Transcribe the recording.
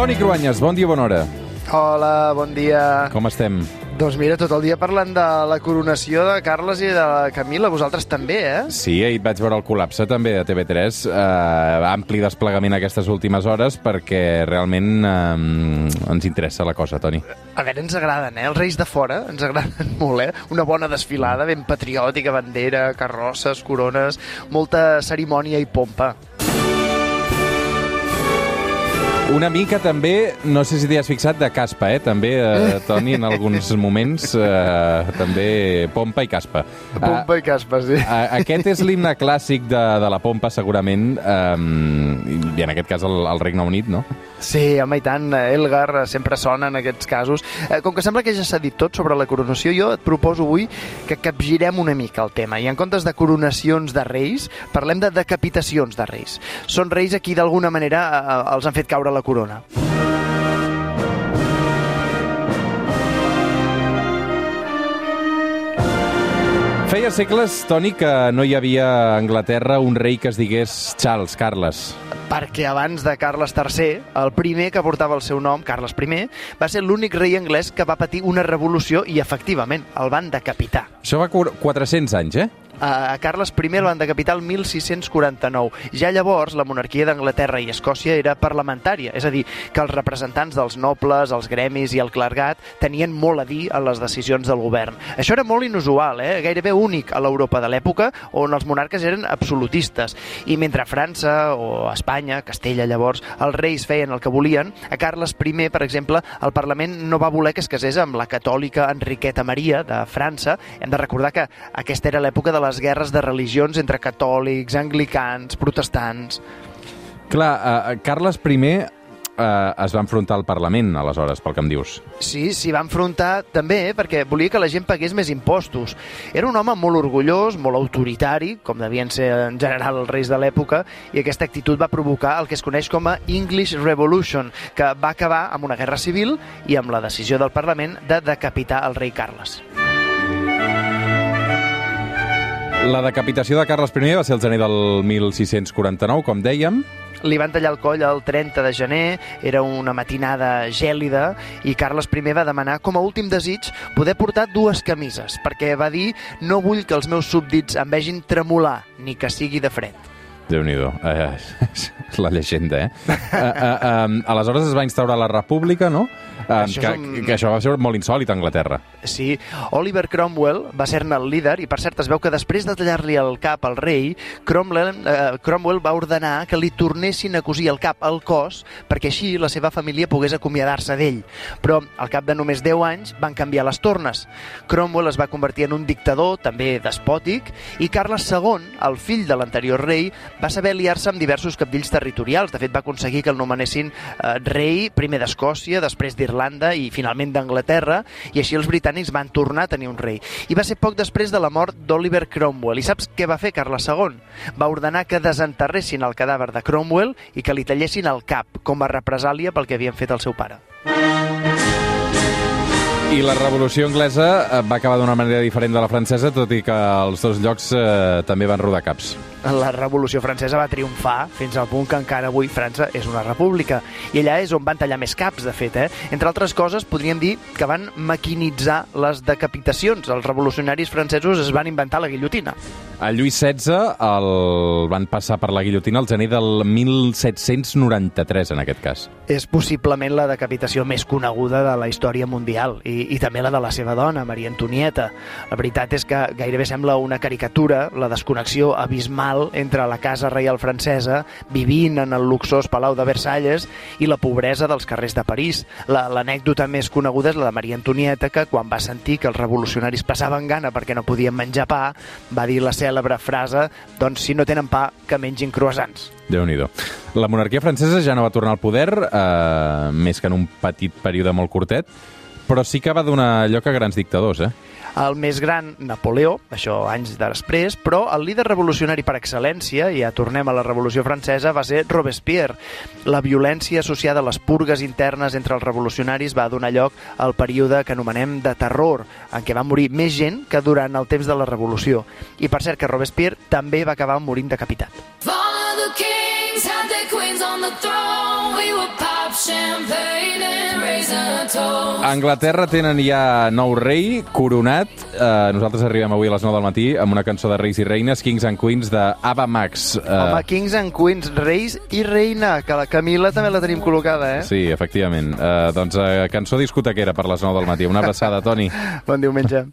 Toni Cruanyes, bon dia, bona hora. Hola, bon dia. Com estem? Doncs mira, tot el dia parlant de la coronació de Carles i de la Camila, vosaltres també, eh? Sí, ahir vaig veure el col·lapse també a TV3, eh, ampli desplegament aquestes últimes hores perquè realment eh, ens interessa la cosa, Toni. A veure, ens agraden, eh? Els reis de fora ens agraden molt, eh? Una bona desfilada, ben patriòtica, bandera, carrosses, corones, molta cerimònia i pompa. Una mica també, no sé si t'hi has fixat, de caspa, eh? També, eh, Toni, en alguns moments, eh, també pompa i caspa. Pompa i caspa, sí. Uh, aquest és l'himne clàssic de, de la pompa, segurament, um, i en aquest cas el, el Regne Unit, no? Sí, home, i tant, Elgar sempre sona en aquests casos. Eh, com que sembla que ja s'ha dit tot sobre la coronació, jo et proposo avui que capgirem una mica el tema. I en comptes de coronacions de reis, parlem de decapitacions de reis. Són reis a qui d'alguna manera eh, els han fet caure la corona. Feia segles, Toni, que no hi havia a Anglaterra un rei que es digués Charles, Carles. perquè abans de Carles III, el primer que portava el seu nom, Carles I, va ser l'únic rei anglès que va patir una revolució i, efectivament, el van decapitar. Això va 400 anys, eh? A Carles I van decapitar el 1649. Ja llavors la monarquia d'Anglaterra i Escòcia era parlamentària, és a dir, que els representants dels nobles, els gremis i el clergat tenien molt a dir en les decisions del govern. Això era molt inusual, eh? gairebé únic a l'Europa de l'època on els monarques eren absolutistes. I mentre França o Espanya, Castella llavors, els reis feien el que volien, a Carles I, per exemple, el Parlament no va voler que es casés amb la catòlica Enriqueta Maria de França. Hem de recordar que aquesta era l'època de les guerres de religions entre catòlics, anglicans, protestants... Clar, uh, Carles I uh, es va enfrontar al Parlament, aleshores, pel que em dius. Sí, s'hi va enfrontar també perquè volia que la gent pagués més impostos. Era un home molt orgullós, molt autoritari, com devien ser en general els reis de l'època, i aquesta actitud va provocar el que es coneix com a English Revolution, que va acabar amb una guerra civil i amb la decisió del Parlament de decapitar el rei Carles. La decapitació de Carles I va ser el gener del 1649, com dèiem. Li van tallar el coll el 30 de gener, era una matinada gèlida, i Carles I va demanar, com a últim desig, poder portar dues camises, perquè va dir no vull que els meus súbdits em vegin tremolar, ni que sigui de fred. Déu-n'hi-do. Eh, la llegenda, eh? uh, uh, um, aleshores es va instaurar la república, no? Uh, Això que, un- que això va ser molt insòlit a Anglaterra. Sí, Oliver Cromwell va ser-ne el líder i per cert es veu que després de tallar-li el cap al rei, Cromwell, eh, Cromwell va ordenar que li tornessin a cosir el cap al cos perquè així la seva família pogués acomiadar-se d'ell. Però al cap de només 10 anys van canviar les tornes. Cromwell es va convertir en un dictador, també despòtic, i Carles II, el fill de l'anterior rei, va saber aliar-se amb diversos capdills territorials. De fet, va aconseguir que el nomenessin eh, rei primer d'Escòcia, després d'Irlanda i finalment d'Anglaterra, i així els britànics van tornar a tenir un rei. I va ser poc després de la mort d'Oliver Cromwell. I saps què va fer Carles II? Va ordenar que desenterressin el cadàver de Cromwell i que li tallessin el cap, com a represàlia pel que havien fet al seu pare. I la revolució anglesa eh, va acabar d'una manera diferent de la francesa, tot i que els dos llocs eh, també van rodar caps. La Revolució Francesa va triomfar fins al punt que encara avui França és una república. I allà és on van tallar més caps, de fet. Eh? Entre altres coses, podríem dir que van maquinitzar les decapitacions. Els revolucionaris francesos es van inventar la guillotina. A Lluís XVI el van passar per la guillotina el gener del 1793, en aquest cas. És possiblement la decapitació més coneguda de la història mundial i, i també la de la seva dona, Maria Antonieta. La veritat és que gairebé sembla una caricatura, la desconnexió abismal entre la casa reial francesa, vivint en el luxós Palau de Versalles, i la pobresa dels carrers de París. La- L'anècdota més coneguda és la de Maria Antonieta, que quan va sentir que els revolucionaris passaven gana perquè no podien menjar pa, va dir la cèlebre frase doncs si no tenen pa, que mengin croissants. déu nhi La monarquia francesa ja no va tornar al poder, eh, més que en un petit període molt curtet, però sí que va donar lloc a grans dictadors, eh? El més gran, Napoleó, això anys després, però el líder revolucionari per excel·lència, i ja tornem a la Revolució Francesa, va ser Robespierre. La violència associada a les purgues internes entre els revolucionaris va donar lloc al període que anomenem de terror, en què va morir més gent que durant el temps de la Revolució. I per cert que Robespierre també va acabar morint decapitat. Follow the kings, had their queens on the throne. We were pop A Anglaterra tenen ja nou rei, coronat. Uh, nosaltres arribem avui a les 9 del matí amb una cançó de Reis i Reines, Kings and Queens, de Ava Max. Uh, Home, Kings and Queens, Reis i Reina, que la Camila també la tenim col·locada, eh? Sí, efectivament. Uh, doncs uh, cançó discotequera per les 9 del matí. Una abraçada, Toni. bon diumenge.